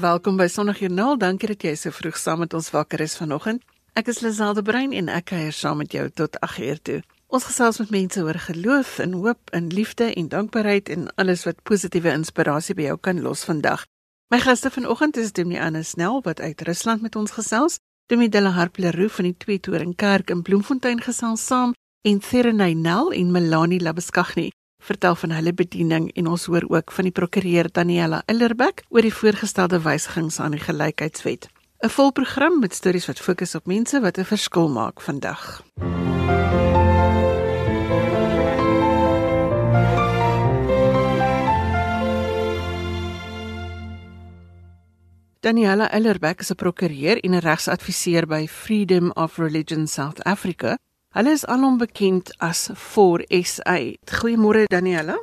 Welkom by Sondagjoernaal. Dankie dat jy so vroeg saam met ons wakker is vanoggend. Ek is Liselde Brein en ek kuier saam met jou tot 8uur toe. Ons gesels met mense oor geloof en hoop en liefde en dankbaarheid en alles wat positiewe inspirasie by jou kan los vandag. My gaste vanoggend is Dominee Anne Snell wat uit Rusland met ons gesels. Dominee Della Harpleroe van die Twee Toring Kerk in Bloemfontein gesels saam en Serenay Nel en Melanie Labeskaghni vertel van hulle bediening en ons hoor ook van die prokureur Daniela Illerbeck oor die voorgestelde wysigings aan die gelykheidswet. 'n Volprogram met stories wat fokus op mense wat 'n verskil maak vandag. Daniela Illerbeck is 'n prokureur en 'n regsadviseur by Freedom of Religion South Africa Hulle is alom bekend as 4SA. Goeiemôre Daniela.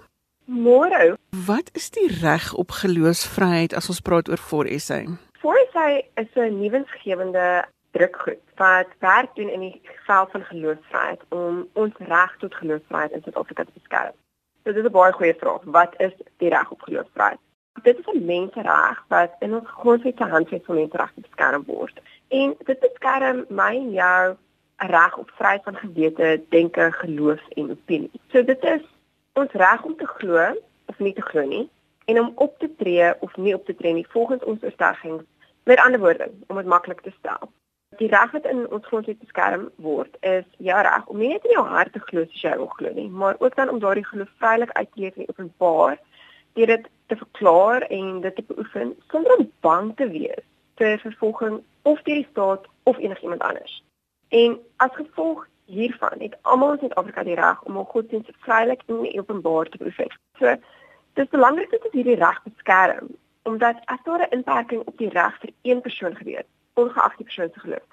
Môre. Wat is die reg op geloofsvryheid as ons praat oor 4SA? 4SA is 'n nuwensgewende drukgroep wat werk doen in die veld van geloofsvryheid om ons reg tot geloofsvryheid in Suid-Afrika te beskerm. So dit is 'n baie goeie vraag. Wat is die reg op geloofsvryheid? Dit is 'n menseregg wat in ons grondwet se handves van menseregte beskerm word. En dit beskerm my en jou reg op vryheid van gewete, denke, geloof en opinie. So dit is ons reg om te glo of nie te glo nie en om op te tree of nie op te tree nie volgens ons oortuigings. Met ander woorde, om dit maklik te stel. Die reg wat in ons grondwet beskerm word, is jou reg om nie net in jou hart te glo soos jy wil glo nie, maar ook dan om daardie geloof vrylik uit te leef en openbaar deur dit te verklaar en dit te beoefen sonder om bang te wees vir vervolging of deur die staat of enigiemand anders. En as gevolg hiervan het almal in Suid-Afrika die reg om hul godsdienst vrylik en openbaar te beoefen. So dis belangrik dat ons hierdie reg beskerm omdat as daar 'n inperking op die reg vir een persoon gebeur, ongeag die persoon se geloof,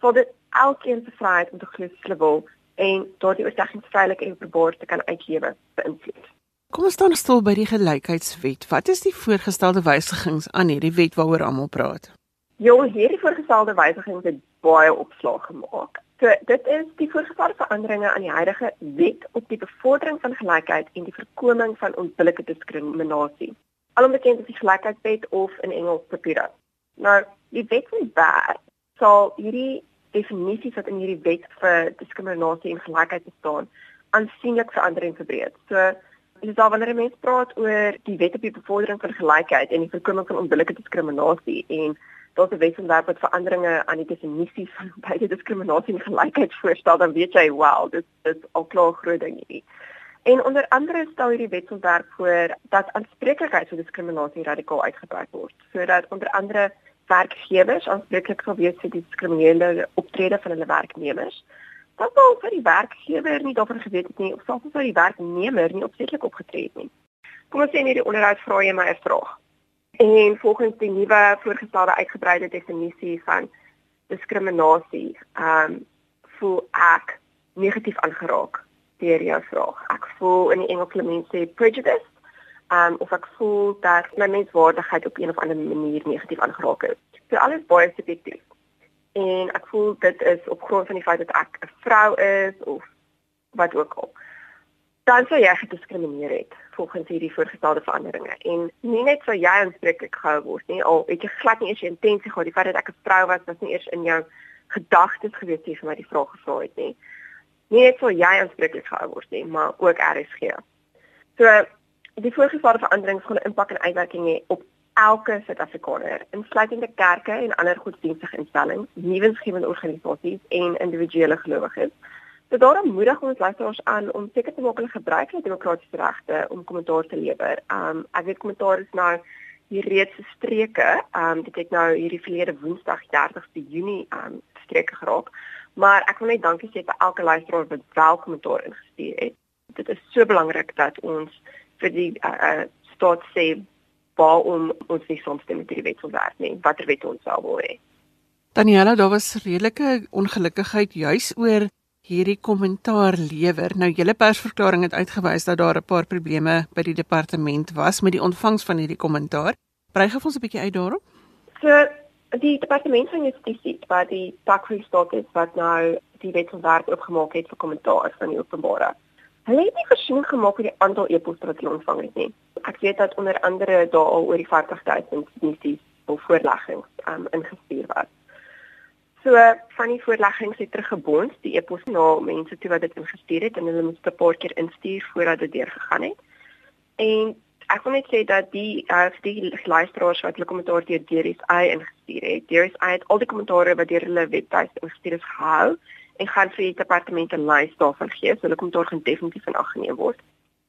sal dit elkeen se vryheid om te glo wat hulle wil en daardie oortuiging vrylik en openbaar te kan uitlewe beïnvloed. Kom ons staan stil by die gelykheidswet. Wat is die voorgestelde wysigings aan hierdie wet waaroor almal praat? Ja, hierdie voorgestelde wysigings het baie opslag gemaak. So dit is die voorgestelde veranderinge aan die huidige wet op die bevordering van gelykheid en die voorkoming van onbillike diskriminasie. Alom bekend as die gelykheidswet of in Engels PAPIRA. Nou, die wet van baie sal hierdie definisies wat in hierdie wet vir diskriminasie en gelykheid bestaan aansienlik verander en verbreek. So dis al wanneer mense praat oor die wet op die bevordering van gelykheid en die voorkoming van onbillike diskriminasie en daar's 'n wetsontwerp wat veranderinge aan die definisie van beide diskriminasie en gelykheid voorstel, dan weet jy, wow, dit is al klaar groot ding hierdie. En onder andere stel hierdie wetsontwerp voor dat aanspreeklikheid vir diskriminasie radikaal uitgebrei word, sodat onder andere werkgewers aanspreeklik sal wees vir die diskriminerende optrede van hulle werknemers. Dat sou vir die werkgewer nie daarvan geweet het nie of selfs vir die werknemer nie opsetlik opgetree het nie. Kom ons sê in hierdie onderhoud vra jy my 'n vraag. En volgens die nuwe voorgestelde uitgebreide definisie van diskriminasie, ehm um, voel ek negatief aangeraak deur jou vraag. Ek voel in die Engels mense sê prejudice, ehm um, of ek voel dat my menswaardigheid op een of ander manier negatief aangeraak is. So alles baie subjektief. En ek voel dit is op grond van die feit dat ek 'n vrou is of wat ook al dan sou jy gediskrimineer het volgens hierdie voorgestelde veranderinge. En nie net sou jy aanspreeklik gehou word nie al het jy glad nie eens die intensie gehad die feit dat ek 'n vrou was was nie eers in jou gedagtes gewees toe jy my die vraag gevra het nie. Nie net sou jy aanspreeklik gehou word nie maar ook RSG so die voorgestelde veranderings gaan 'n impak en uitwerking hê op elke Suid-Afrikaner insluitende kerke en ander godsdienstige instellings nuwensgewende organisasies en individuele gelowiges So daarom moedig ons luisteraars aan om seker te maak hulle gebruik hulle demokratiese regte om kommentaar te lewer. Um ek weet kommentaar is nou hier reeds gestreke. Um dit het nou hierdie verlede Woensdag 30ste Junie um gestreke geraak. Maar ek wil net dankie sê vir elke luisteraar wat wel kommentaar ingestuur het. Dit is so belangrik dat ons vir die uh, uh staat sê waarom ons nie soms met hierdie wet wil werk nie. Watter wet ons sou wil hê. Daniela, daar was redelike ongelukkigheid juis oor hierdie kommentaar lewer. Nou julle persverklaring het uitgewys dat daar 'n paar probleme by die departement was met die ontvangs van hierdie kommentaar. Breig ons 'n bietjie uit daarop. So die departement van justisie wat die staat is wat nou die wetsontwerp opgemaak het vir kommentaar van die openbare. Hulle het nie voorsien gemaak oor die aantal e-posse wat hulle ontvang het nie. Ek weet dat onder andere daar al oor die 40000 nisies of voorleggings um, ingestuur was. So van die voorleggings het teruggebons die e-pos na mense toe wat dit ingestuur het en hulle moes 'n paar keer instuur voordat dit deurgegaan het. En ek wil net sê dat die uh, die luisteraars wat hulle kommentaar deur DRSI ingestuur het, DRSI het al die kommentaare wat deur hulle webtuiste ingestuur is gehou en gaan vir die departement 'n lys daarvan gee. So hulle kommentaar gaan definitief in ag geneem word.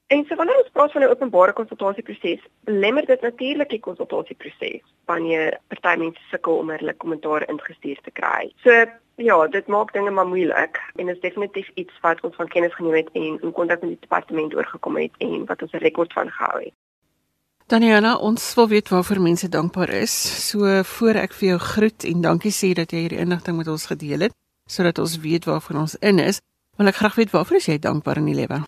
En so wanneer ons praat van 'n openbare konsultasieproses, belemmer dit natuurlik die konsultasieproses wanneer party mense sukkel om hulle kommentaar ingestuur te kry. So ja, dit maak dinge maar moeilik en is definitief iets wat ons van kennis geneem het en in kontak met die departement oorgekom het en wat ons 'n rekord van gehou het. Daniela, ons wil weet waarvoor mense dankbaar is. So voor ek vir jou groet en dankie sê dat jy hierdie inligting met ons gedeel het sodat ons weet waarvoor ons in is, wil ek graag weet waarvoor is jy dankbaar in die lewe?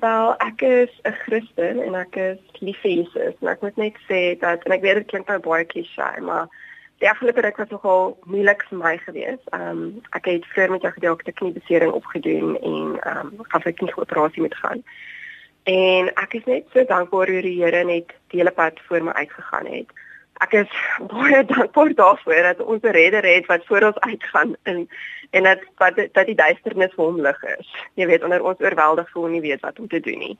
Wel, ek is 'n Christen en ek is lief vir Jesus. En ek moet net sê dat en ek weet dit klink nou baie klise, maar die afgelope ruk was nogal moeilik vir my gewees. Ehm um, ek het vroeër met jou gedeel ek het 'n kniebesering opgedoen en ehm um, gaan vir 'n knieoperasie moet gaan. En ek is net so dankbaar oor die Here net die hele pad voor my uitgegaan het ek is baie dankbaar daarvoor dat ons 'n redder het wat voor ons uitgaan en en dat wat dat die duisternis vir hom lig is. Jy weet onder ons oorweldig voel nie weet wat om te doen nie.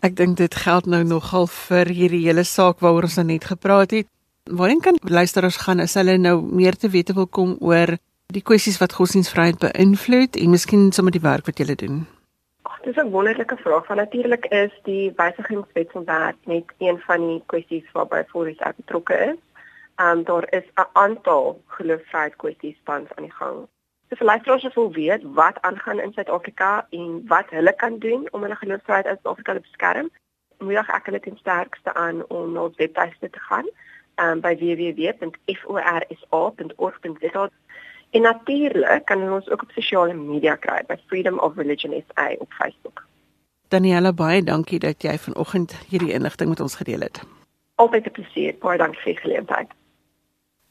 Ek dink dit geld nou nogal vir hierdie hele saak waaroor ons nou net gepraat het. Waarheen kan luisteraars gaan as hulle nou meer te wete wil kom oor die kwessies wat godsdienstvryheid beïnvloed en miskien sommer die werk wat julle doen? Dis 'n wonderlike vraag. Van natuurlik is die wysigingswetsontwerp net een van die kwessies waarby Foris betrokke is. Ehm daar is 'n aantal geloofsvryheid kwessies tans aan die gang. So vir luisteraars wil weet wat aangaan in Suid-Afrika en wat hulle kan doen om hulle geloofsvryheid in Suid-Afrika te beskerm. Moedig ek hulle ten sterkste aan om na ons webtuiste te gaan um, by www.forsa.org.za En natuurlik kan ons ook op sosiale media kry by Freedom of Religion SA op Facebook. Daniela baie dankie dat jy vanoggend hierdie inligting met ons gedeel het. Altyd 'n plesier. Baie dankie vir die geleentheid.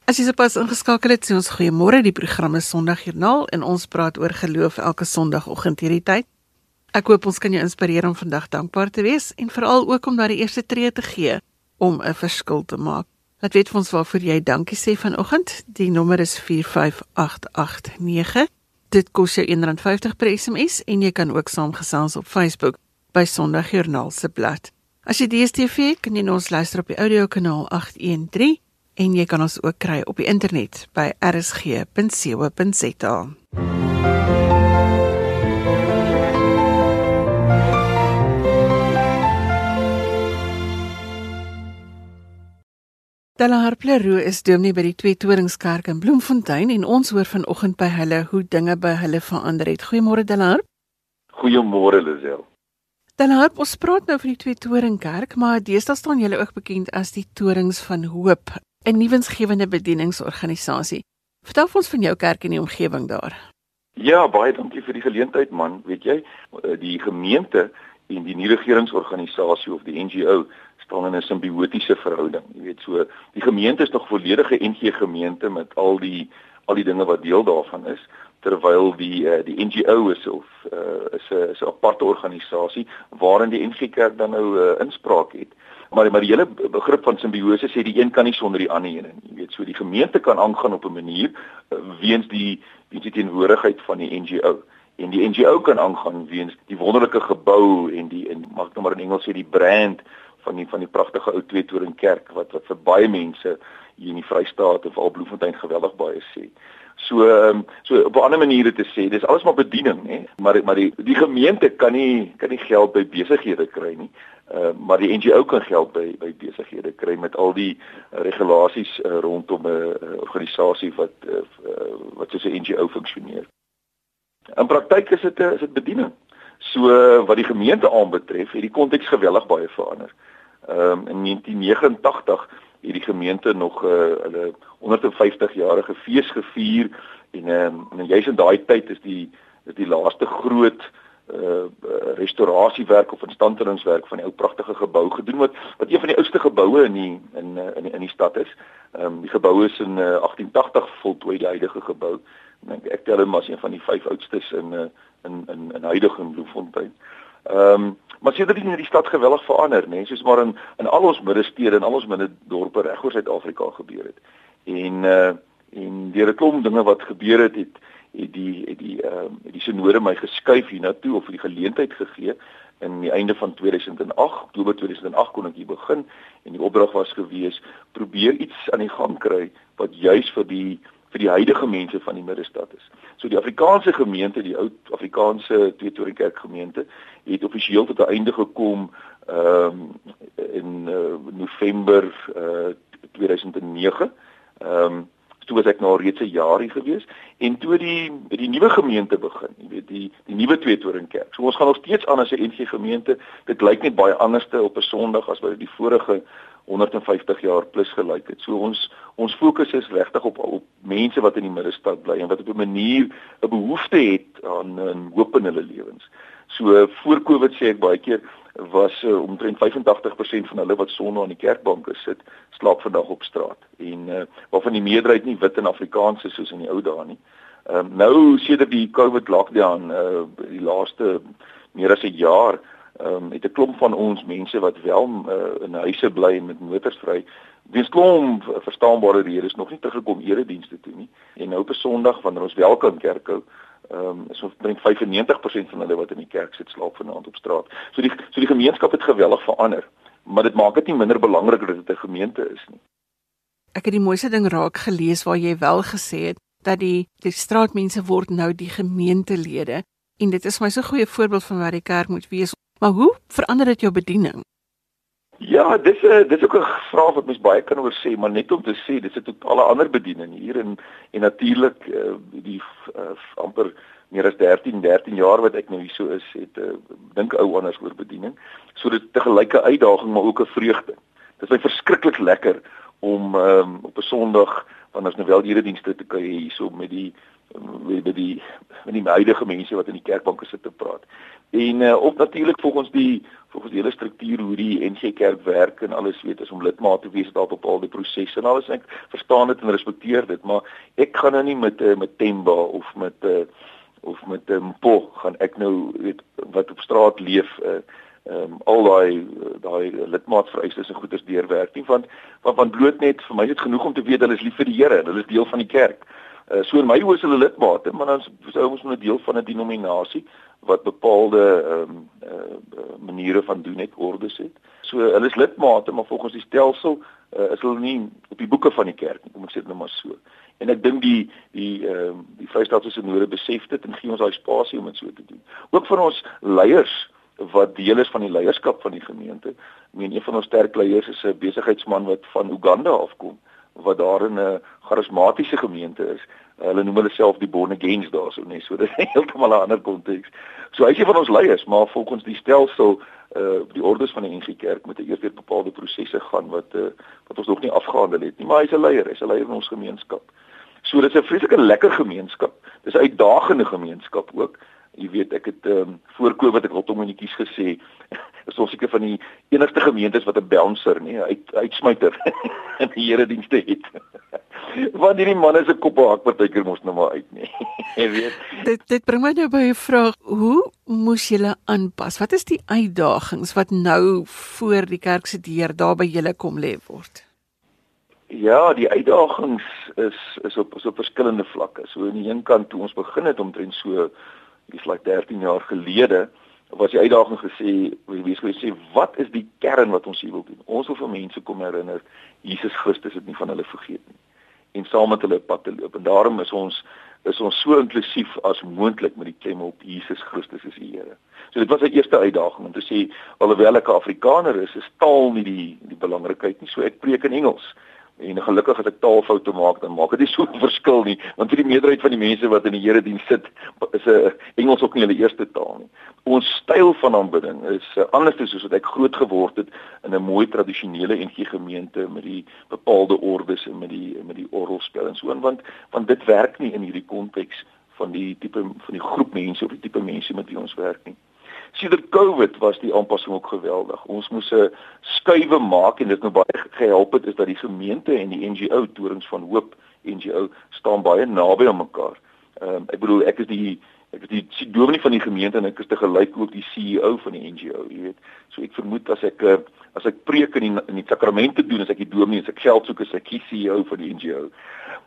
As jy sopas ingeskakel het, sê ons goeiemôre. Die program is Sondagjoernaal en ons praat oor geloof elke Sondagoggend hierdie tyd. Ek hoop ons kan jou inspireer om vandag dankbaar te wees en veral ook om daardie eerste tree te gee om 'n verskil te maak. Wat weet ons waarvoor jy dankie sê vanoggend? Die nommer is 45889. Dit kos jou R1.50 per SMS en jy kan ook saamgesels op Facebook by Sondagjoernaal se blad. As jy DStv kan jy ons luister op die audiokanaal 813 en jy kan ons ook kry op die internet by rsg.co.za. Stella Harpleroe is dominee by die Twee Toриngskerk in Bloemfontein en ons hoor vanoggend by hulle hoe dinge by hulle verander het. Goeiemôre Stella. Goeiemôre Lisel. Stella, ons praat nou van die Twee Toringkerk, maar deesdae staan julle ook bekend as die Torings van Hoop, 'n nuwensgewende bedieningsorganisasie. Vertel ons van jou kerk en die omgewing daar. Ja, baie dankie vir die geleentheid man. Weet jy, die gemeente en die nie regeringsorganisasie of die NGO staan in 'n simbiotiese verhouding. Jy weet so, die gemeente is nog volledige NG gemeente met al die al die dinge wat deel daarvan is terwyl die uh, die NGO is of uh, is 'n is 'n aparte organisasie waarin die NG Kerk dan nou uh, inspraak het. Maar maar die hele begrip van simbiose sê die een kan nie sonder die ander nie. Jy weet so die gemeente kan aangaan op 'n manier uh, weens die die teenwoordigheid van die NGO en die NGO kan aangaan weens die wonderlike gebou en die en mag nou maar in Engels sê die brand van die van die pragtige ou twee toring kerk wat wat vir baie mense hier in die Vrystaat of al Bloemfontein geweldig baie sê. So ehm um, so op 'n ander manier te sê, dis alles maar bediening, hè. Maar maar die die gemeente kan nie kan nie geld by besighede kry nie. Uh, maar die NGO kan geld by by besighede kry met al die uh, regulasies uh, rondom 'n uh, organisasie wat uh, wat soos 'n NGO funksioneer. In praktyk is dit 'n is dit bediening. So wat die gemeente aanbetref, het die konteks geweldig baie verander. Ehm um, in 1989 het die gemeente nog uh, hulle 150 jarige fees gevier en ehm um, en juis in daai tyd is die is die laaste groot uh restaurasiewerk of instandhoudingswerk van die ou pragtige gebou gedoen wat wat een van die oudste geboue in die in in die, in die stad is. Ehm um, die gebou is in uh, 1880 voltooi die huidige gebou. Ek dink ek tel hom as een van die vyf oudstes in uh, in in in huidige Bloemfontein. Ehm um, maar sien dit in die stad geweldig verander, nê, nee, soos maar in in al ons middestede en al ons minder dorpe reg oor Suid-Afrika gebeur het. En uh en deur 'n klomp dinge wat gebeur het, het het die het die ehm um, die sinode my geskuif hiernatoe of die geleentheid gegee in die einde van 2008, Oktober 2008 kon ek hier begin en die opdrag was gewees probeer iets aan die gang kry wat juis vir die vir die huidige mense van die middestad is. So die Afrikaanse gemeente, die ou Afrikaanse Tweetoring Kerk gemeente, het offisieel tot 'n einde gekom ehm um, in uh, November uh, 2009. Ehm um, toe was ek nou reeds 'n jaar hier gewees en toe die die nuwe gemeente begin, jy weet die die nuwe Tweetoring Kerk. So ons gaan nog steeds aan as 'n NG gemeente. Dit lyk net baie anderste op 'n Sondag as wat die vorige 150 jaar plus gelyk het. So ons ons fokus is regtig op op mense wat in die middestad bly en wat op 'n manier 'n behoefte het aan 'n hoop in hulle lewens. So voor Covid sê ek baie keer was uh, omtrent 85% van hulle wat sonder aan die kerkbanke sit, slaap vandag op straat. En uh, waarvan die meerderheid nie wit en Afrikaans is soos in die ou dae nie. Ehm um, nou sedert die COVID lockdown uh die laaste meer as 'n jaar ehm um, het 'n klomp van ons mense wat wel uh, in huise bly en met motors vry weens klomp verstaanbare redes nog nie teruggekom eredienste toe nie. En nou op 'n Sondag wanneer ons wel kan kerk hou, ehm um, ons dink 95% van hulle wat in die kerk sit slaap vanaand op straat. So die so die gemeenskap het geweldig verander, maar dit maak dit nie minder belangrik dat dit 'n gemeente is nie. Ek het die mooiste ding raak gelees waar jy wel gesê het dat die die straatmense word nou die gemeentelede en dit is my so 'n goeie voorbeeld van wat die kerk moet wees. Maar hoe verander dit jou bediening? Ja, dis 'n uh, dis ook 'n vraag wat mens baie kan oor sê, maar net om te sê, dis 'n totale ander bediening hier en en natuurlik uh, die uh, amper meer as 13 13 jaar wat ek nou hier so is, het uh, dink ou anders oor bediening. So dit te gelyke uitdaging maar ook 'n vreugde. Dit is my verskriklik lekker om um, op 'n Sondag wanneer ons nou wel eredienste te kry hierso met die met die met die huidige mense wat in die kerkbanke sit te praat. En uh, op natuurlik volgens die volgens die hele struktuur hoe die NG Kerk werk en alles weet is om lidmaat te wees daar op al die prosesse en alles ek verstaan dit en respekteer dit, maar ek gaan nou nie met uh, met Temba of met uh, of met 'n um, po gaan ek nou weet wat op straat leef uh, ehm um, al daai daai lidmaatvereistes en goeders deurwerk nie want want van bloot net vir my is dit genoeg om te weet hulle is lief vir die Here en hulle is deel van die kerk. Uh, so in my oë is hulle lidmate, maar dan sou ons moet 'n deel van 'n denominasie wat bepaalde ehm um, uh, maniere van doen het ordes het. So hulle is lidmate, maar volgens die stelsel uh, is hulle nie op die boeke van die kerk nie, kom ek sê dit nou maar so. En ek dink die die ehm um, die Vrystaatse Sinode besef dit en gee ons daai spasie om dit so te doen. Ook vir ons leiers wat deel is van die leierskap van die gemeente. Ek meen een van ons sterk leiers is 'n besigheidsman wat van Uganda afkom wat daar in 'n charismatiese gemeente is. Hulle noem hulle self die born agains daarso net so dit is heeltemal 'n ander konteks. So hy sê van ons leiers, maar volgens die stelsel uh die ordes van die NG Kerk moet eers deur bepaalde prosesse gaan wat uh wat ons nog nie afgehandel het nie, maar hy's 'n leier, hy's 'n leier in ons gemeenskap. So dit is 'n vreeslike lekker gemeenskap. Dis 'n uitdagende gemeenskap ook. Jy weet ek het ehm um, voor Covid ek hom in die kies gesê is ons seker van die enigste gemeentes wat 'n bouncer nee uit uitsmyter in die eredienste het. Want hierdie manne se koppe hak partykeer mos nou maar uit nê. Jy weet. Dit dit bring my nou by 'n vraag, hoe moes julle aanpas? Wat is die uitdagings wat nou voor die kerk se deur daar by julle kom lê word? Ja, die uitdagings is is op is op verskillende vlakke. So aan die een kant toe ons begin het omtrent so dis like 13 jaar gelede was die uitdaging gesê wie sou sê wat is die kern wat ons hier wil doen ons wil vir mense kom herinner Jesus Christus het nie van hulle vergeet nie en saam met hulle pad te loop en daarom is ons is ons so inklusief as moontlik met die klem op Jesus Christus is die Here. So dit was 'n eerste uitdaging om te sê alhoewel ek 'n Afrikaner is, is taal nie die die belangrikheid nie. So ek preek in Engels en gelukkig as ek taalfoute maak dan maak dit nie so 'n verskil nie want vir die meerderheid van die mense wat in die Here dien sit is 'n Engels ook nie hulle eerste taal nie. Ons styl van aanbidding is uh, anders as soos wat ek groot geword het in 'n mooi tradisionele NG gemeente met die bepaalde ordes en met die met die orgelspel en so en want want dit werk nie in hierdie konteks van die tipe van die groep mense of die tipe mense met wie ons werk nie. Sedert COVID was die aanpassing ook geweldig. Ons moes 'n skuwe maak en dit nou baie gehelp het is dat die gemeente en die NGO Torings van Hoop NGO staan baie naby aan mekaar. Ehm um, ek bedoel ek is die ek is die dominee van die gemeente en ek is te gelyk ook die CEO van die NGO, jy weet. So ek vermoed as ek eh, as ek preek in die, in die sakramente doen, as ek die dominee, as ek geld soek, as ek die CEO van die NGO.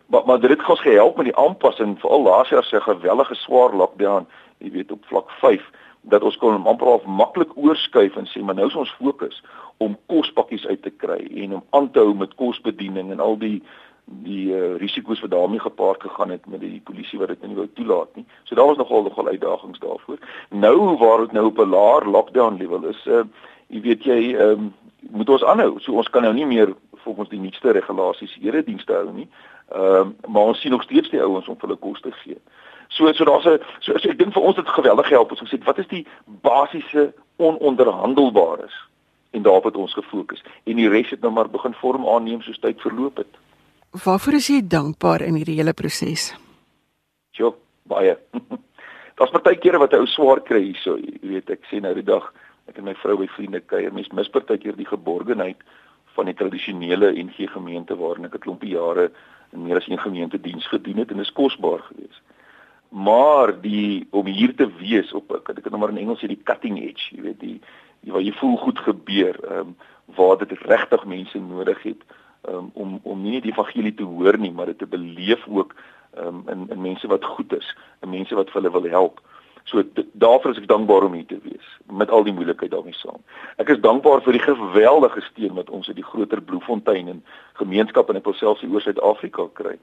Maar maar dit het ons gehelp met die aanpassing veral laas jaar se gewellige swaar lockdown, jy weet op vlak 5 dat ons kon amper al maklik oorskuif en sê maar nou is ons fokus om kospakkies uit te kry en om aan te hou met kosbediening en al die die uh, risiko's wat daarmee gepaard gegaan het met die polisie wat dit nou nie wou toelaat nie. So daar was nogal nogal uitdagings daarvoor. Nou waar dit nou op 'n laer lockdown level is, uh jy weet jy, um, moet ons aanhou. So ons kan nou nie meer volgens die nuutste regulasies eredienste hou nie. Ehm um, maar ons sien nog steeds die ouens om hulle kos te gee. So so daar's 'n so, so ek dink vir ons dit geweldig help ons gesê wat is die basiese ononderhandelbares en daarop het ons gefokus en die res het nou maar begin vorm aanneem soos tyd verloop het. Waarvoor is jy dankbaar in hierdie hele proses? Jo, baie. Daar's baie kere wat 'n ou swaar kry hierso, jy weet ek sê nou die dag ek en my vrou by vriende kuier, mens mis partykeer die geborgenheid van die tradisionele NG gemeente waarin ek 'n klompie jare in meer as een gemeente diens gedoen het en dit is kosbaar geweest. Maar die om hier te wees op ek ek het nou maar in Engels sê die cutting edge, jy weet die, die waar jy voel goed gebeur, ehm um, waar dit regtig mense nodig het um, om om nie net die evangelie te hoor nie, maar dit te beleef ook um, in in mense wat goed is, in mense wat vir hulle wil help. So daarvoor is ek dankbaar om hier te wees met al die moeilikheid daarmee saam. Ek is dankbaar vir die geweldige steun wat ons uit die groter Bloemfontein en gemeenskap en ek wil selfs hier oor Suid-Afrika kry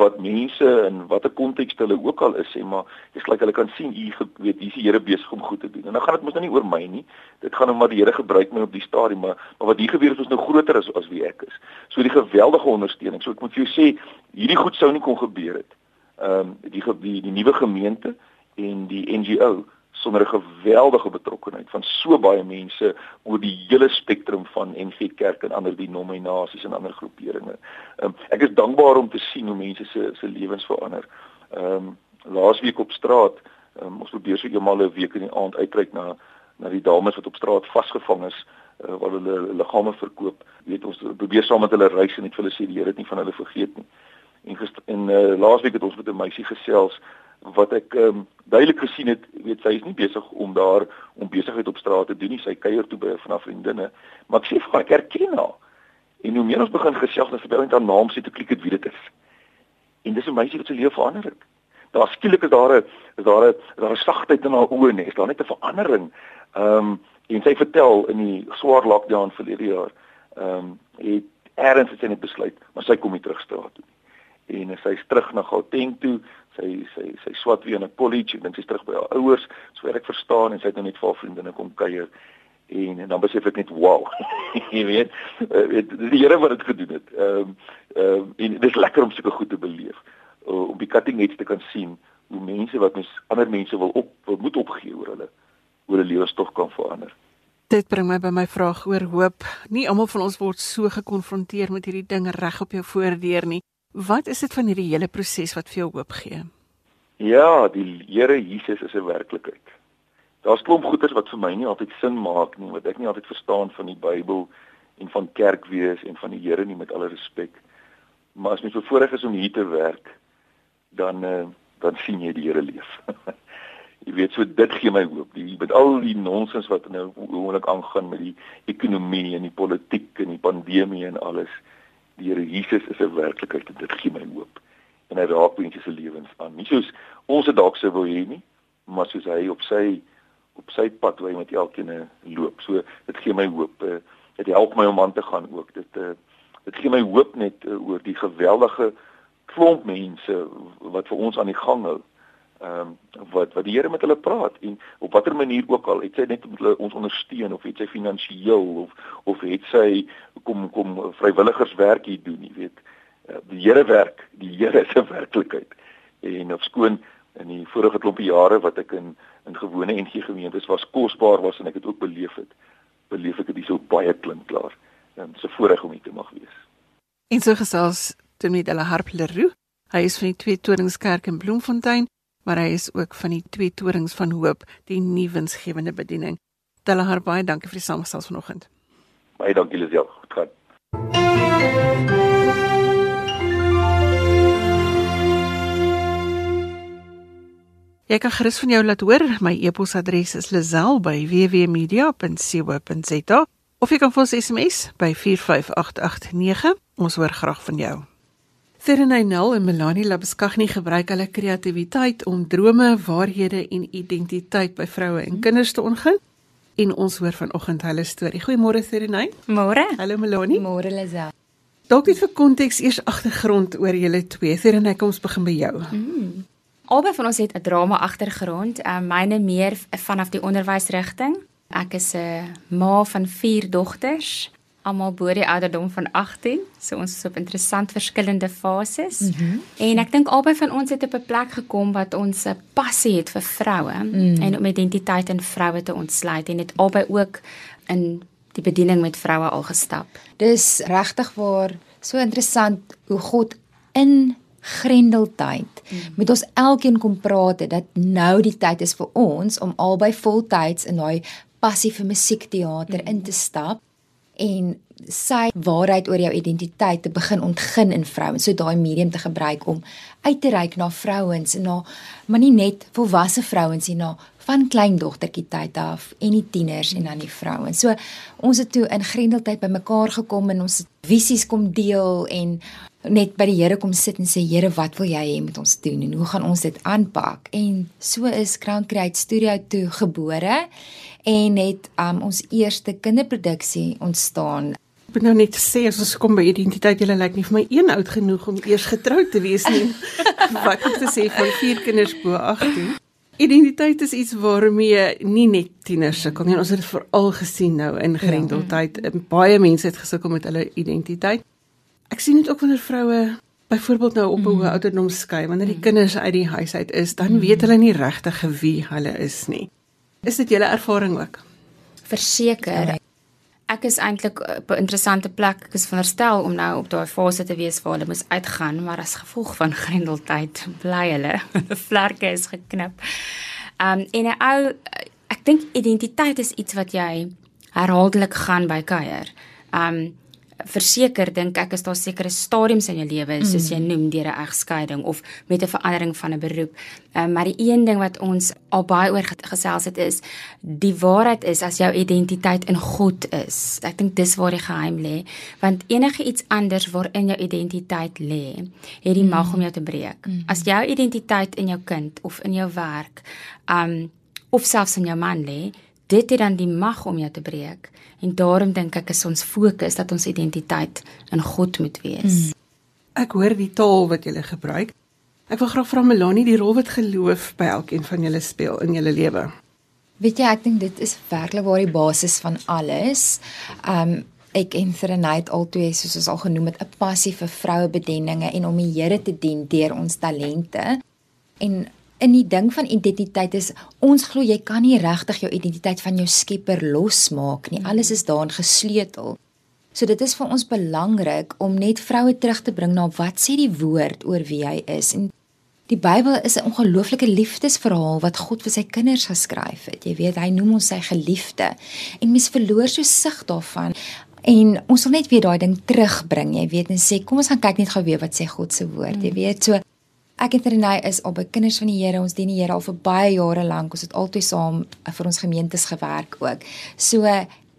wat mense in watter konteks hulle ook al is sê maar dis gelyk hulle kan sien u weet hier is die Here besig om goed te doen. En dan gaan dit mos nou nie oor my nie. Dit gaan om wat die Here gebruik my op die stadium maar maar wat hier gebeur is nou groter as as wie ek is. So die geweldige ondersteuning. So ek moet vir jou sê hierdie goed sou nie kon gebeur het. Ehm um, die die die nuwe gemeente en die NGO sonder 'n geweldige betrokkeheid van so baie mense oor die hele spektrum van NG Kerk en ander denominasies en ander groeperinge. Um, ek is dankbaar om te sien hoe mense se se lewens verander. Ehm um, laasweek op straat, um, ons probeer so eenmal 'n week in die aand uitreik na na die dames wat op straat vasgevang is uh, waar hulle liggame verkoop. Weet ons probeer saam met hulle reis en net vir hulle sê die Here het nie van hulle vergeet nie. En en uh, laasweek het ons met 'n meisie gesels wat ek um, duidelik gesien het, weet sy is nie besig om daar om besigheid op straat te doen nie. Sy kuier toe by haar vriendinne, maar ek sê vir haar ek erken haar. En hoe meer ons begin gesels, dan verbeel net haar naam sê toe klik dit wie dit is. En dis 'n meisie wat se lewe verander het. Daar skielik is daar 'n is daar 'n daar 'n sagtheid in haar oë net. Is daar net 'n verandering. Ehm um, en sy vertel in die swaar lockdown verlede jaar, ehm um, het eerds het sy net besluit, maar sy kom nie terug straat toe nie. En sy is terug na Gauteng toe sy sy sy swat weer in 'n college en dan sy's terug by haar ouers sover ek verstaan en sy het nou net vir haar vriendinne kom kuier en, en dan besef ek net wow jy weet uh, weet die Here wat dit gedoen het ehm um, ehm um, en dit is lekker om sulke goed te beleef uh, om die cutting edge te kan sien hoe mense wat mens ander mense wil op wil moet opgee oor hulle oor 'n lewensstog kan verander Dit bring my by my vraag oor hoop. Nie almal van ons word so gekonfronteer met hierdie ding reg op jou voordeur nie. Wat is dit van hierdie hele proses wat vir jou hoop gee? Ja, die Here Jesus is 'n werklikheid. Daar's klomp goeters wat vir my nie altyd sin maak nie, wat ek nie altyd verstaan van die Bybel en van kerk wees en van die Here nie met alle respek. Maar as mens bevoorreg is om hier te werk, dan uh, dan sien jy die Here leef. jy weet so dit gee my hoop. Die met al die nonsens wat nou oomblik aangaan met die ekonomie en die politiek en die pandemie en alles die Here Jesus is 'n werklikheid en dit gee my hoop. En hy raak mense se lewens aan. Nie soos ons dit dalk sou wil hê nie, maar soos hy op sy op sy pad waar hy met elkeen loop. So dit gee my hoop. Eh, dit help my om aan te gaan ook. Dit eh, dit gee my hoop net eh, oor die geweldige klomp mense wat vir ons aan die gang hou ehm um, wat wat die Here met hulle praat en op watter manier ook al het sy net met hulle ons ondersteun of het sy finansiëel of of het sy kom kom vrywilligerswerk hier doen jy weet. Uh, die Here werk die Here se werklikheid. En of skoon in die vorige klompie jare wat ek in in gewone NG gemeentes was kosbaar was en ek het ook beleef het beleef ek dit so baie klink klaar. En so voorreg om hier te mag wees. En so gesels de la Harpe Leroux. Hy is van die twee Toningskerk in Bloemfontein maar hy is ook van die twee torings van hoop, die nuwensgewende bediening. Telle haar baie dankie vir die samestelling vanoggend. Baie dankie Lisel. Goed gaan. Jy kan gerus van jou laat hoor. My e-posadres is lazel@wwmedia.co.za of jy kan vir ons SMS by 45889. Ons hoor graag van jou. Serenynel en Melanie Labeskagni gebruik hulle kreatiwiteit om drome, waarhede en identiteit by vroue en kinders te ontgin. En ons hoor vanoggend hulle storie. Goeiemôre Serenay. Môre. Hallo Melanie. Môre Lazel. Dalk net vir konteks eers agtergrond oor julle twee. Serenay, kom ons begin by jou. Mm. Albei van ons het 'n drama agtergrond. Uh, myne meer vanaf die onderwysrigting. Ek is 'n ma van 4 dogters, almal bo die ouderdom van 18. So ons is op interessant verskillende fases. Mm -hmm. En ek dink albei van ons het op 'n plek gekom wat ons 'n passie het vir vroue mm. en om identiteit in vroue te ontsluit en het albei ook in die bediening met vroue al gestap. Dis regtig waar so interessant hoe God in grendeltyd mm. met ons elkeen kom praat het dat nou die tyd is vir ons om albei voltyds in daai passie vir musiekteater mm. in te stap en sy waarheid oor jou identiteit te begin ontgin in vrouens so daai medium te gebruik om uit te reik na vrouens en na maar nie net volwasse vrouens nie na van kleindogtertjie tyd af en die tieners en dan die vrouens. So ons het toe in Grendeltyd bymekaar gekom en ons visies kom deel en net by die Here kom sit en sê Here, wat wil jy hê moet ons doen en hoe gaan ons dit aanpak? En so is Crown Create Studio toe gebore en het um, ons eerste kinderproduksie ontstaan. Ek moet nou net sê as ons kom by identiteit, julle lyk nie vir my een oud genoeg om eers getroud te wees nie. wat om te sê van vier kinders bo 18. Identiteit is iets waarmee nie net tieners sukkel nie. Ons het dit veral gesien nou in ja. Grendeltyd. Ja. Baie mense het gesukkel met hulle identiteit. Ek sien dit ook wanneer vroue byvoorbeeld nou op 'n mm. hoë ouderdom skei, wanneer die mm. kinders uit die huis uit is, dan mm. weet hulle nie regtig wie hulle is nie. Is dit julle ervaring ook? Verseker. Ja. Ek is eintlik op 'n interessante plek. Ek is veronderstel om nou op daai fase te wees waar hulle moet uitgaan, maar as gevolg van grendeltyd bly hulle. Die vlerke is geknip. Um en 'n ou ek dink identiteit is iets wat jy herhaaldelik gaan by kuier. Um verseker dink ek is daar sekere stadiums in jou lewe soos jy mm. noem deur 'n egskeiding of met 'n verandering van 'n beroep. Um, maar die een ding wat ons al baie oor gesels het is die waarheid is as jou identiteit in God is. Ek dink dis waar die geheim lê, want enige iets anders waarin jou identiteit lê, het die mag mm. om jou te breek. Mm. As jou identiteit in jou kind of in jou werk, um of selfs in jou man lê, dit het dan die mag om jou te breek. En daarom dink ek is ons fokus dat ons identiteit in God moet wees. Hmm. Ek hoor die taal wat jy gebruik. Ek wil graag vra Melanie die rol wat geloof by elkeen van julle speel in julle lewe. Weet jy, ek dink dit is werklik waar die basis van alles. Um ek en Serenite altoe soos ons al genoem het, 'n passie vir vroue bedieninge en om die Here te dien deur ons talente. En in die ding van identiteit is ons glo jy kan nie regtig jou identiteit van jou Skepper losmaak nie. Alles is daarin gesleutel. So dit is vir ons belangrik om net vroue terug te bring na wat sê die woord oor wie hy is. En die Bybel is 'n ongelooflike liefdesverhaal wat God vir sy kinders geskryf het. Jy weet, hy noem ons sy geliefde. En mens verloor so sig daarvan. En ons wil net weer daai ding terugbring, jy weet, en sê kom ons gaan kyk net gou weer wat sê God se woord. Jy weet, so Ek en Renay is al by kinders van die Here. Ons dien die Here al vir baie jare lank. Ons het altyd saam vir ons gemeentes gewerk ook. So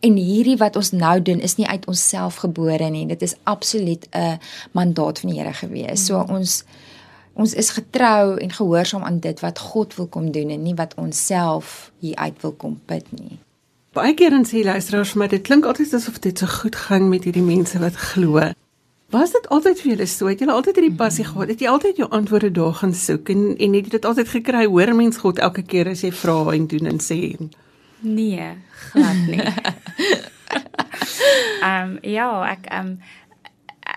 en hierdie wat ons nou doen is nie uit onsself gebore nie. Dit is absoluut 'n mandaat van die Here gewees. So mm. ons ons is getrou en gehoorsaam aan dit wat God wil kom doen en nie wat ons self hier uit wil kom put nie. Baie keer dan sê luisteraars maar dit klink altyd asof dit so goed gaan met hierdie mense wat glo. Was dit altyd vir julle so? Het julle altyd hierdie passie gehad? Het jy altyd jou antwoorde daar gaan soek en en het jy dit altyd gekry? Hoor mens God elke keer as jy vra en doen en sê? Nee, glad nie. Ehm um, ja, ek ehm um,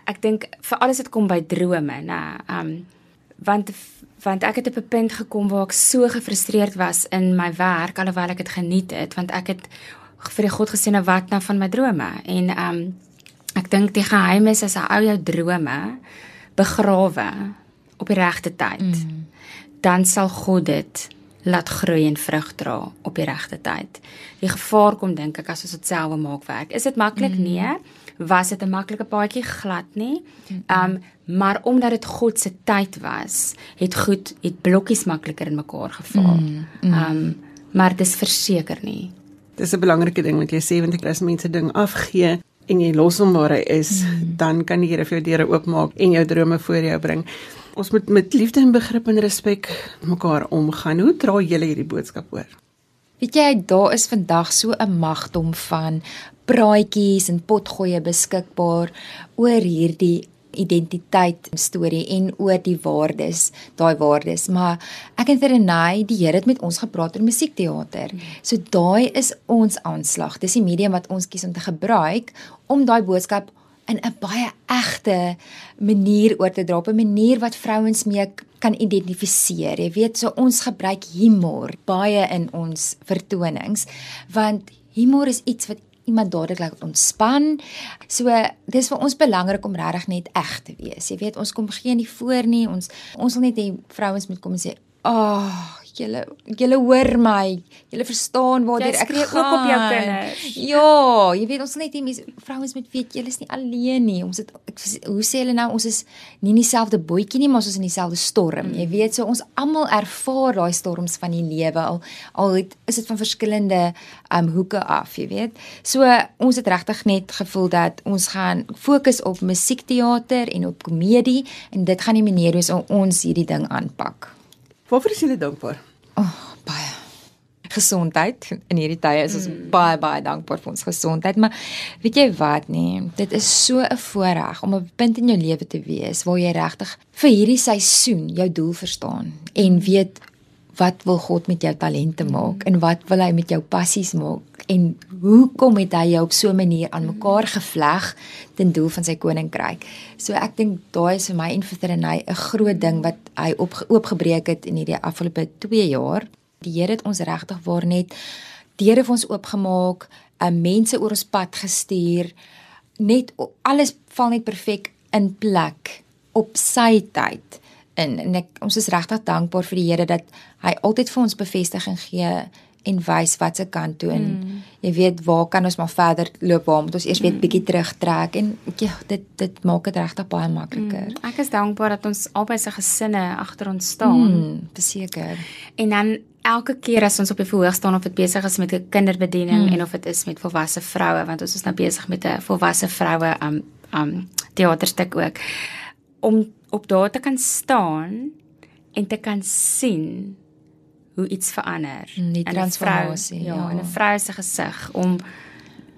ek dink vir alles dit kom by drome, nê. Ehm um, want want ek het op 'n punt gekom waar ek so gefrustreerd was in my werk alhoewel ek dit geniet het, want ek het vir die God gesê nou wat nou van my drome en ehm um, Ek dink die geheim is as jy jou drome begrawe op die regte tyd, mm. dan sal God dit laat groei en vrug dra op die regte tyd. Die gevaar kom dink ek as ons dit self maak werk. Is dit maklik? Mm. Nee, was dit 'n maklike paadjie glad nie. Um maar omdat dit God se tyd was, het goed het blokkies makliker in mekaar geval. Um maar dis verseker nie. Dis 'n belangrike ding wat jy sê want as mense ding afgee en jy los hom waar hy is, mm. dan kan die Here vir jou deure oopmaak en jou drome voor jou bring. Ons moet met liefde en begrip en respek mekaar omgaan. Hoe dra julle hierdie boodskap oor? Weet jy, daar is vandag so 'n magdom van praatjies en potgoeie beskikbaar oor hierdie identiteit storie en oor die waardes, daai waardes. Maar ek en Renai, die Here het met ons gepraat oor musiekteater. So daai is ons aanslag. Dis die medium wat ons kies om te gebruik om daai boodskap in 'n baie egte manier oor te dra, op 'n manier wat vrouens mee kan identifiseer. Jy weet, so ons gebruik humor baie in ons vertonings want humor is iets wat iemand dadelik ontspan. So dis vir ons belangrik om regtig net eg te wees. Jy weet, ons kom geen nie voor nie. Ons ons wil net hê vrouens moet kom en sê, "Ag, oh, julle julle hoor my. Julle verstaan waar ek skree ook op jou kinders. Ja, jy weet ons net die mense vrouens met weet julle is nie alleen nie. Ons het ek, hoe sê hulle nou ons is nie in dieselfde bootjie nie, maar ons is in dieselfde storm. Jy weet so ons almal ervaar daai storms van die lewe al al het, is dit van verskillende um hoeke af, jy weet. So ons het regtig net gevoel dat ons gaan fokus op musiekteater en op komedie en dit gaan die manier om ons hierdie ding aanpak. Waarvoor is jy dankbaar? Oh, baie. Gesondheid. In hierdie tye is ons mm. baie baie dankbaar vir ons gesondheid, maar weet jy wat nee, dit is so 'n voorreg om 'n punt in jou lewe te wees waar jy regtig vir hierdie seisoen jou doel verstaan en weet wat wil God met jou talente maak en wat wil hy met jou passies maak en hoe kom het hy jou op so 'n manier aan mekaar gevleg ten doel van sy koninkryk. So ek dink daai is vir my en vir Renay 'n groot ding wat hy op oopgebreek het in hierdie afgelope 2 jaar. Die Here het ons regtig waar net deure vir ons oopgemaak, uh, mense oor ons pad gestuur. Net alles val net perfek in plek op sy tyd. En, en ek ons is regtig dankbaar vir die Here dat hy altyd vir ons bevestiging gee en wys wat se kant toe en mm. jy weet waar kan ons maar verder loop waar moet ons eers weet mm. bietjie terugtrek en ja dit dit maak dit regtig baie makliker. Mm. Ek is dankbaar dat ons albei se gesinne agter ons staan. Mm, beseker. En dan elke keer as ons op die verhoog staan of dit besig is met 'n kinderbediening mm. en of dit is met volwasse vroue want ons is nou besig met 'n volwasse vroue um um teaterstuk ook om op daar te kan staan en te kan sien hoe iets verander mm, die transformasie ja, ja in 'n vrou se gesig om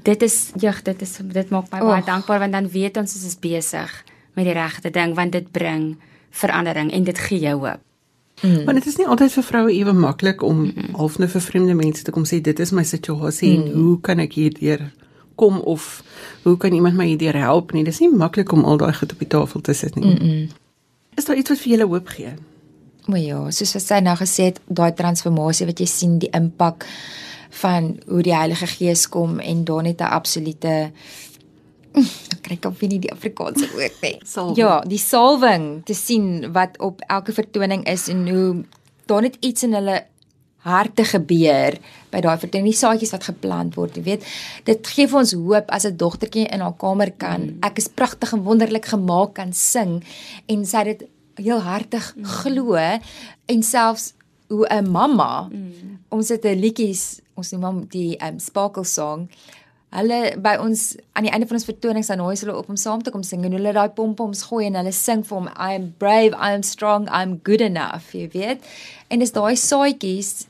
dit is jeug dit is dit maak my oh. baie dankbaar want dan weet ons ons is besig met die regte ding want dit bring verandering en dit gee jou hoop Mm. Want dit is nie altyd vir vroue ewe maklik om mm -mm. half net vir vreemde mense te kom sê dit is my situasie mm. en hoe kan ek hierdeur kom of hoe kan iemand my hierdeur help nie. Dis nie maklik om al daai goed op die tafel te sit nie. Mm -mm. Is daar iets wat vir julle hoop gee? O ja, soos wat sy nou gesê het, daai transformasie wat jy sien, die impak van hoe die Heilige Gees kom en daar net 'n absolute ek kry op nie die Afrikaanse woord nie. Ja, die salwing te sien wat op elke vertoning is en hoe daar net iets in hulle harte gebeur by daai vertoning, die saadjies wat geplant word, jy weet. Dit gee vir ons hoop as 'n dogtertjie in haar kamer kan, mm. ek is pragtig en wonderlik gemaak kan sing en sy dit heel hartig mm. glo en selfs hoe 'n mamma mm. ons het 'n liedjies ons noem hom die um, sparkle song hulle by ons aan die einde van ons vertonings dan nooi hulle op om saam te kom sing en hulle daai pompoms gooi en hulle sing vir hom I am brave I am strong I am good enough jy weet en dis daai saadjies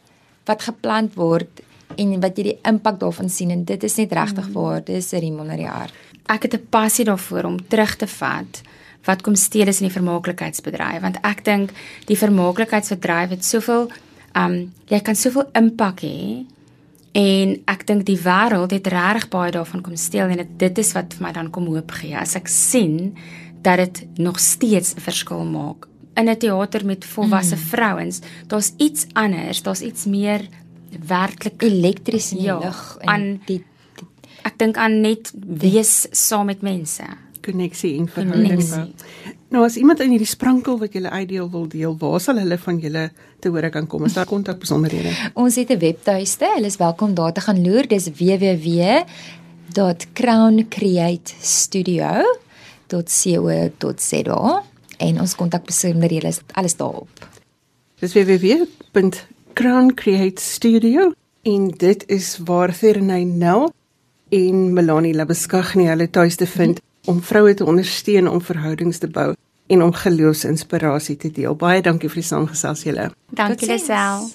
wat geplant word en wat jy die impak daarvan sien en dit is net regtig mm. waar dis 'n riem onder die hart ek het 'n passie daarvoor om terug te vat wat kom steel is in die vermaaklikheidsbedryf. Want ek dink die vermaaklikheidsbedryf het soveel um jy kan soveel impak hê en ek dink die wêreld het regtig baie daarvan kom steel en dit is wat vir my dan kom hoop gee. As ek sien dat dit nog steeds 'n verskil maak in 'n teater met volwasse mm. vrouens daar's iets anders daar's iets meer werklik elektries in die ja, lug en aan die, die ek dink aan net wees saam met mense koneksie en verhouding. Nou as iemand in hierdie sprankel wat julle uitdeel wil deel, waar sal hulle van julle te hore kan kom? Is daar kontak besonderhede? Ons het 'n webtuiste. Hulle is welkom daar te gaan loer. Dis www www.crowncreatestudio.co.za en ons kontakbesonderhede is alles daarop. Dis www.crowncreatestudio en dit is waar Thernay Nel en Melanie Labeskagni hulle tuis te vind om vroue te ondersteun om verhoudings te bou en om geloofsinspirasie te deel. Baie dankie vir die saamgesels julle. Dankie Lisel.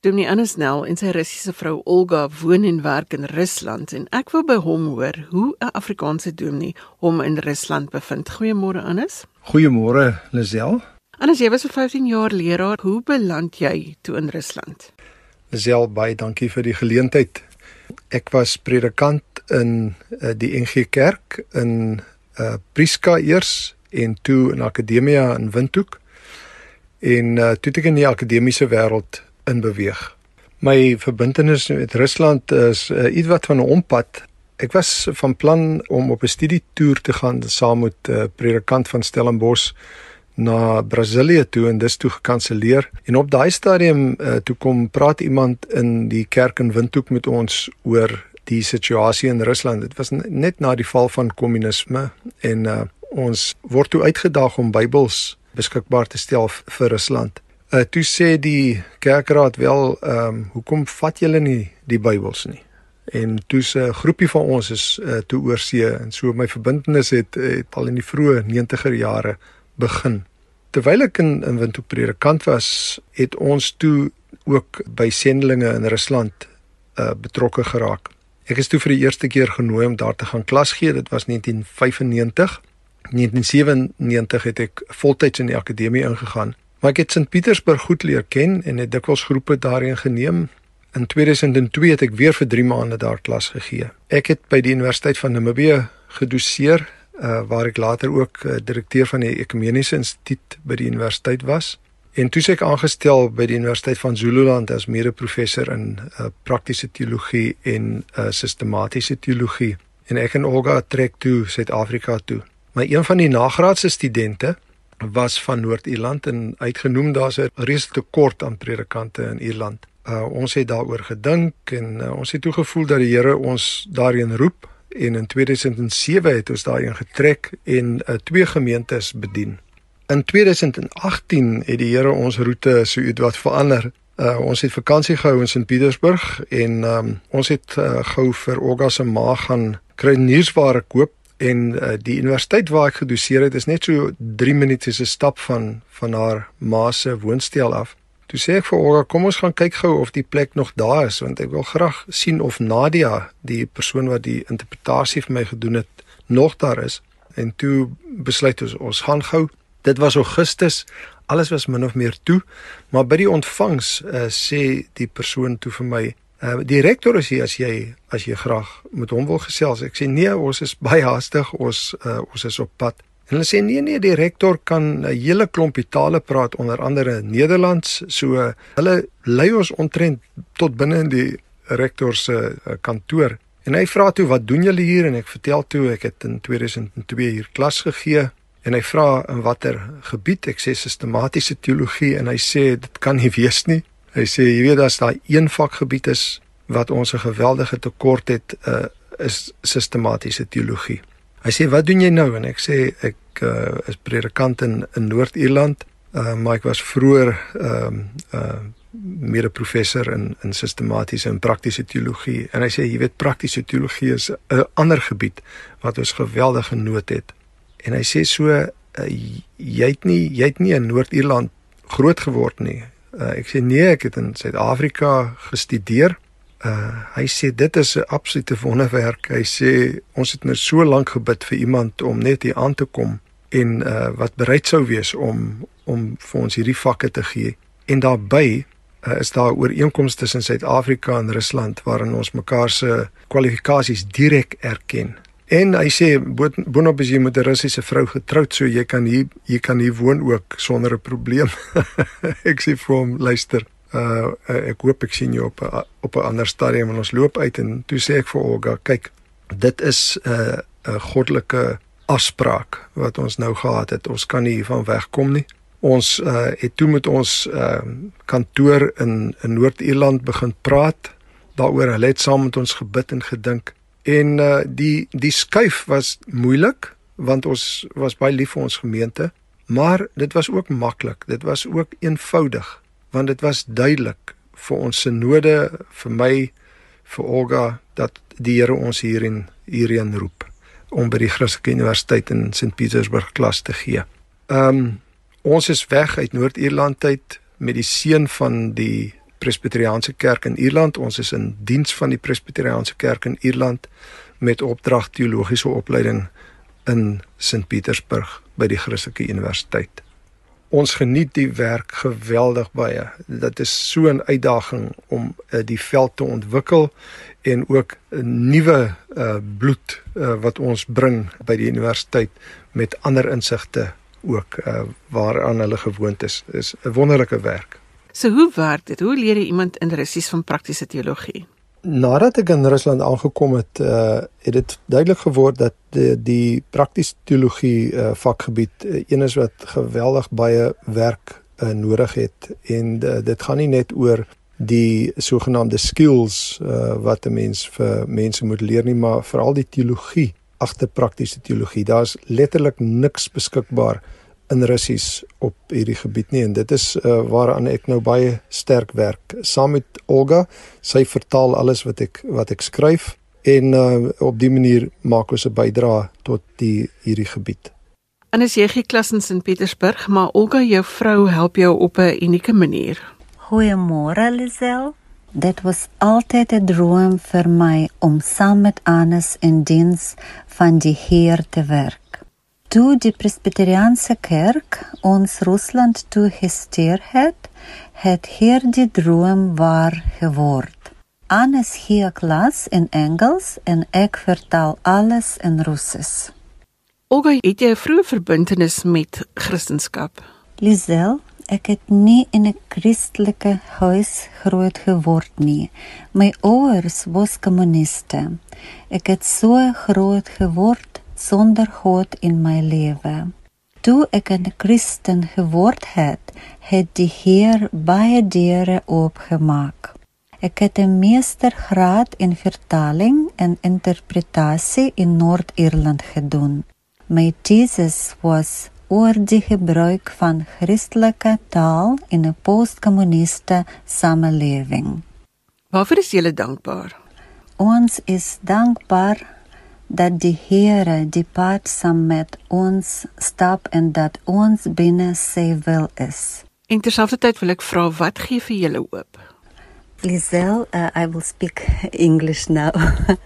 Dominee Annesnel en sy Russiese vrou Olga woon en werk in Rusland en ek wil by hom hoor hoe 'n Afrikaanse dominee hom in Rusland bevind. Goeiemôre Annes. Goeiemôre Lisel. Annes, jy was vir 15 jaar leraar. Hoe beland jy toe in Rusland? Lisel, baie dankie vir die geleentheid. Ek was predikant in uh, die NG Kerk in uh, Priska eers en toe in Akademia in Windhoek. En uh, toe ek in die akademiese wêreld in beweeg. My verbintenis met Rusland is uh, ietwat van 'n ompad. Ek was van plan om op 'n studietoer te gaan saam met 'n uh, predikant van Stellenbosch na Brasilië toe en dis toe gekanselleer. En op daai stadium uh, toe kom praat iemand in die kerk in Windhoek met ons oor die situasie in Rusland. Dit was net na die val van kommunisme en uh, ons word toe uitgedaag om Bybels beskikbaar te stel vir Rusland. Uh toe sê die kerkraad wel ehm um, hoekom vat julle nie die Bybels nie? En toe se 'n groepie van ons is uh toe oorsee en so my verbintenis het, het al in die vroeë 90er jare begin. Terwyl ek in in Windhoek predikant was, het ons toe ook by sendelinge in Rusland uh betrokke geraak. Ek is toe vir die eerste keer genooi om daar te gaan klas gee. Dit was 1995. 1997 het ek voltyds in die akademie ingegaan Maar ek het St Pietersburg goed leer ken en het dikwels groepe daarin geneem. In 2002 het ek weer vir 3 maande daar klas gegee. Ek het by die Universiteit van Namibië gedoseer, uh, waar ek later ook uh, direkteur van die Ekumeniese Instituut by die universiteit was. En toe ek aangestel by die Universiteit van Zululand as mede-professor in uh, praktiese teologie en uh, sistematiese teologie. En ek en Olga trek toe Suid-Afrika toe. My een van die nagraadse studente was van Noord-Ierland en uitgenoem daar's 'n reuse tekort aan predikante in Ierland. Uh ons het daaroor gedink en uh, ons het toe gevoel dat die Here ons daarin roep en in 2007 het ons daarin getrek en uh, twee gemeentes bedien. In 2018 het die Here ons roete so ietwat verander. Uh ons het vakansie gehou in St Petersburg en um, ons het uh, gou vir Olga se ma gaan kry nuusware koop en uh, die universiteit waar ek gedoseer het is net so 3 minute se stap van van haar ma se woonstel af. Toe sê ek vir Olga, kom ons gaan kyk gou of die plek nog daar is want ek wil graag sien of Nadia, die persoon wat die interpretasie vir my gedoen het, nog daar is. En toe besluit ons ons gaan gou. Dit was Augustus. Alles was min of meer toe, maar by die ontvangs uh, sê die persoon toe vir my, Uh, die rektor is hier as jy as jy graag met hom wil gesels. Ek sê nee, ons is baie haastig. Ons uh, ons is op pad. En hulle sê nee nee, die rektor kan 'n hele klompie tale praat onder andere Nederlands. So hulle lei ons ontrent tot binne in die rektor se uh, kantoor. En hy vra toe, "Wat doen julle hier?" En ek vertel toe ek het in 2002 hier klas gegee. En hy vra in watter gebied? Ek sê sistematiese teologie en hy sê dit kan nie wees nie. Hy sê jy weet as daai een vakgebied is wat ons 'n geweldige tekort het, uh, is sistematiese teologie. Hy sê wat doen jy nou en ek sê ek uh, is predikant in in Noord-Ierland, uh, maar ek was vroeër ehm uh, uh, mede professor in in sistematiese en praktiese teologie en hy sê jy weet praktiese teologie is 'n ander gebied wat ons geweldige nood het. En hy sê so uh, jy het nie jy het nie in Noord-Ierland groot geword nie. Uh, ek sê nee, ek het in Suid-Afrika gestudeer. Uh hy sê dit is 'n absolute wonderwerk. Hy sê ons het nou so lank gebid vir iemand om net hier aan te kom en uh wat bereid sou wees om om vir ons hierdie vakke te gee. En daarbey uh, is daar ooreenkomste tussen Suid-Afrika en Rusland waarin ons mekaar se kwalifikasies direk erken. En hy sê boonop as jy met 'n Russiese vrou getroud so jy kan hier jy kan hier woon ook sonder 'n probleem. ek sê vir hom luister, uh, ek hoop ek sien jou op a, op 'n ander stadium en ons loop uit en toe sê ek vir Olga, kyk, dit is 'n uh, 'n goddelike afspraak wat ons nou gehad het. Ons kan nie hiervan wegkom nie. Ons uh het toe met ons uh kantoor in in Noord-Ierland begin praat daaroor. Hulle het saam met ons gebid en gedink. En uh die die skuif was moeilik want ons was baie lief vir ons gemeente, maar dit was ook maklik. Dit was ook eenvoudig want dit was duidelik vir ons synode, vir my, vir Olga dat die Here ons hierin hierheen roep om by die Christelike Universiteit in St Petersburg klas te gee. Ehm um, ons is weg uit Noord-Ierland uit met die seën van die Presbyteriaanse Kerk in Ierland. Ons is in diens van die Presbyteriaanse Kerk in Ierland met opdrag teologiese opleiding in St Petersburg by die Christelike Universiteit. Ons geniet die werk geweldig baie. Dit is so 'n uitdaging om uh, die veld te ontwikkel en ook 'n nuwe uh, bloed uh, wat ons bring by die universiteit met ander insigte ook uh, waaraan hulle gewoond is. Dit is 'n wonderlike werk. So hoe werk dit? Hoe leer jy iemand in Russies van praktiese teologie? Nadat ek in Rusland aangekom het, uh, het dit duidelik geword dat die, die praktiese teologie uh, vakgebied uh, een is wat geweldig baie werk uh, nodig het en uh, dit gaan nie net oor die sogenaamde skills uh, wat 'n mens vir mense moet leer nie, maar veral die teologie agter praktiese teologie. Daar's letterlik niks beskikbaar in Russies op hierdie gebied nie en dit is uh, waaraan ek nou baie sterk werk. Saam met Olga, sy vertaal alles wat ek wat ek skryf en uh, op die manier maak ons 'n bydrae tot die hierdie gebied. En as jy gee klas in St Petersburg, maar Olga jou vrou help jou op 'n unieke manier. Goeiemôre Lisel. Dit was altyd 'n droom vir my om saam met Anes in diens van die Heer te werk. Toe die Presbyteriaanse Kerk ons Rusland toe gestuur het, het hier die droom waar geword. Anes gee klas in Engels en ek vertaal alles in Russies. Olga, het jy 'n vroeë verbintenis met Christendom? Lisel, ek het nie in 'n Christelike huis groot geword nie. My ouers was kommuniste. Ek het so groot geword sonder God in my lewe. Toe ek 'n Christen geword het, het die Heer baie deure oopgemaak. Ek het 'n meestergraad in vertaling en interpretasie in Noord-Ierland gedoen. My thesis was oor die gebruik van Christelike taal in 'n postkommuniste samelewing. Waarvoor is jy dankbaar? Ons is dankbaar dat die Here die pad saam met ons stap en dat ons binne sy wil is. En terselfdertyd wil ek vra wat gee vir julle hoop? Lisel, uh, I will speak English now.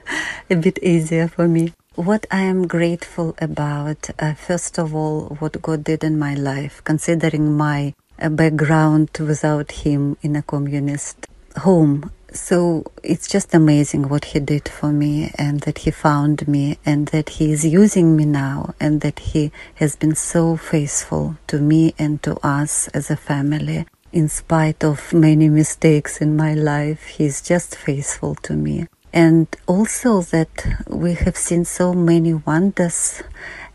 A bit easier for me. What I am grateful about, uh, first of all, what God did in my life, considering my uh, background without Him in a communist home. So it's just amazing what He did for me and that He found me and that He is using me now and that He has been so faithful to me and to us as a family. In spite of many mistakes in my life, He's just faithful to me and also that we have seen so many wonders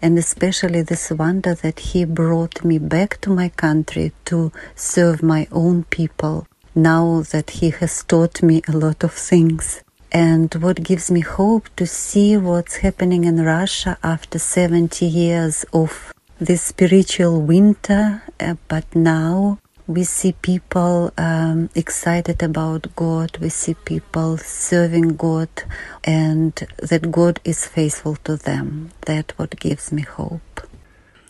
and especially this wonder that he brought me back to my country to serve my own people now that he has taught me a lot of things and what gives me hope to see what's happening in Russia after 70 years of this spiritual winter uh, but now we see people um, excited about God. We see people serving God, and that God is faithful to them. That what gives me hope.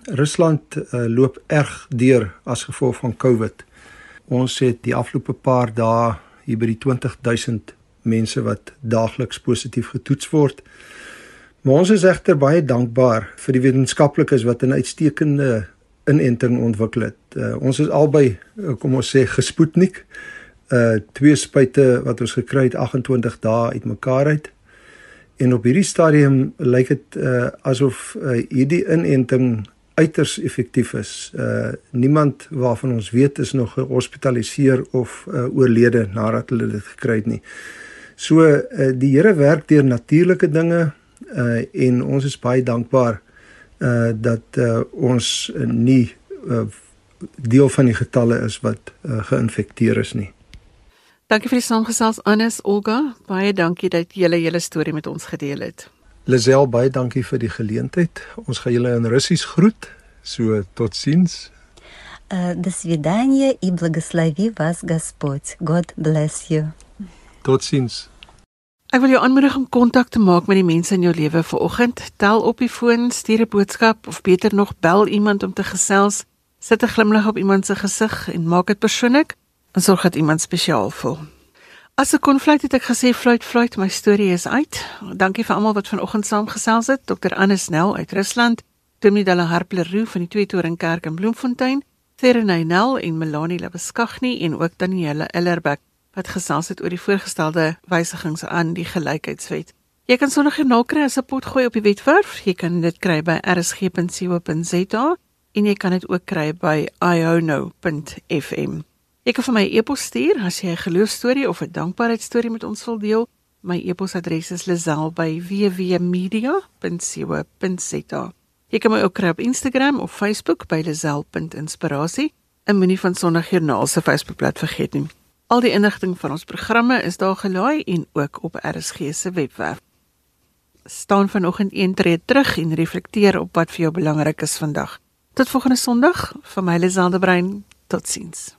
Rusland uh, loop erg deur as gevolg van COVID. Ons het die afgelope paar dae hier by die 20000 mense wat daagliks positief getoets word. Maar ons is egter baie dankbaar vir die wetenskaplikes wat 'n uitstekende inenting ontwikkel het. Uh, ons is albei uh, kom ons sê gespoetnik. Uh twee spuite wat ons gekry het 28 dae uitmekaar uit. En op hierdie stadium lyk dit uh asof uh, hierdie inenting uiters effektief is. Uh niemand waarvan ons weet is nog gehospitaliseer of uh, oorlede nadat hulle dit gekry het nie. So uh, die Here werk deur natuurlike dinge uh en ons is baie dankbaar uh dat uh, ons nie uh, deel van die getalle is wat uh, geïnfekteer is nie. Dankie vir die saamgesels Annes Olga. Baie dankie dat jy julle storie met ons gedeel het. Lisel, baie dankie vir die geleentheid. Ons gaan julle in Russies groet. So totsiens. Uh, до свидания и благослови вас Господь. God bless you. Totsiens. Ek wil jou aanmoedig om kontak te maak met die mense in jou lewe vanoggend. Tel op die foon, stuur 'n boodskap of beter nog bel iemand om te gesels. Sit 'n glimlag op iemand se gesig en maak dit persoonlik en sorg dat iemand spesiaal voel. As 'n konflik het ek gesê fluit fluit, my storie is uit. Dankie vir almal wat vanoggend saamgesels het. Dr. Anne Snell uit Rusland, Tommy Dalla Harpleroe van die Tweetoring Kerk in Bloemfontein, Therenay Nel en Melanie Labeskagni en ook Danielle Ellerbeck wat gesels het oor die voorgestelde wysigings aan die gelykheidswet. Jy kan sonder genoeg kry as 'n pot gooi op die wetwerf. Jy kan dit kry by rsg.co.za en jy kan dit ook kry by iono.fm. Jy kan vir my 'n e e-pos stuur as jy 'n geloostorie of 'n dankbaarheidstorie met ons wil deel. My e-posadres is lazel@wwmedia.co.za. Jy kan my ook kry op Instagram of Facebook by lazel.inspirasie. En moenie van Sondagjoernaal se Facebookblad vergeet nie. Al die inligting van ons programme is daar gelaai en ook op RSG se webwerf. Staan vanoggend een tree terug en reflekteer op wat vir jou belangrik is vandag. Tot volgende Sondag, van my Liselde Brein. Totsiens.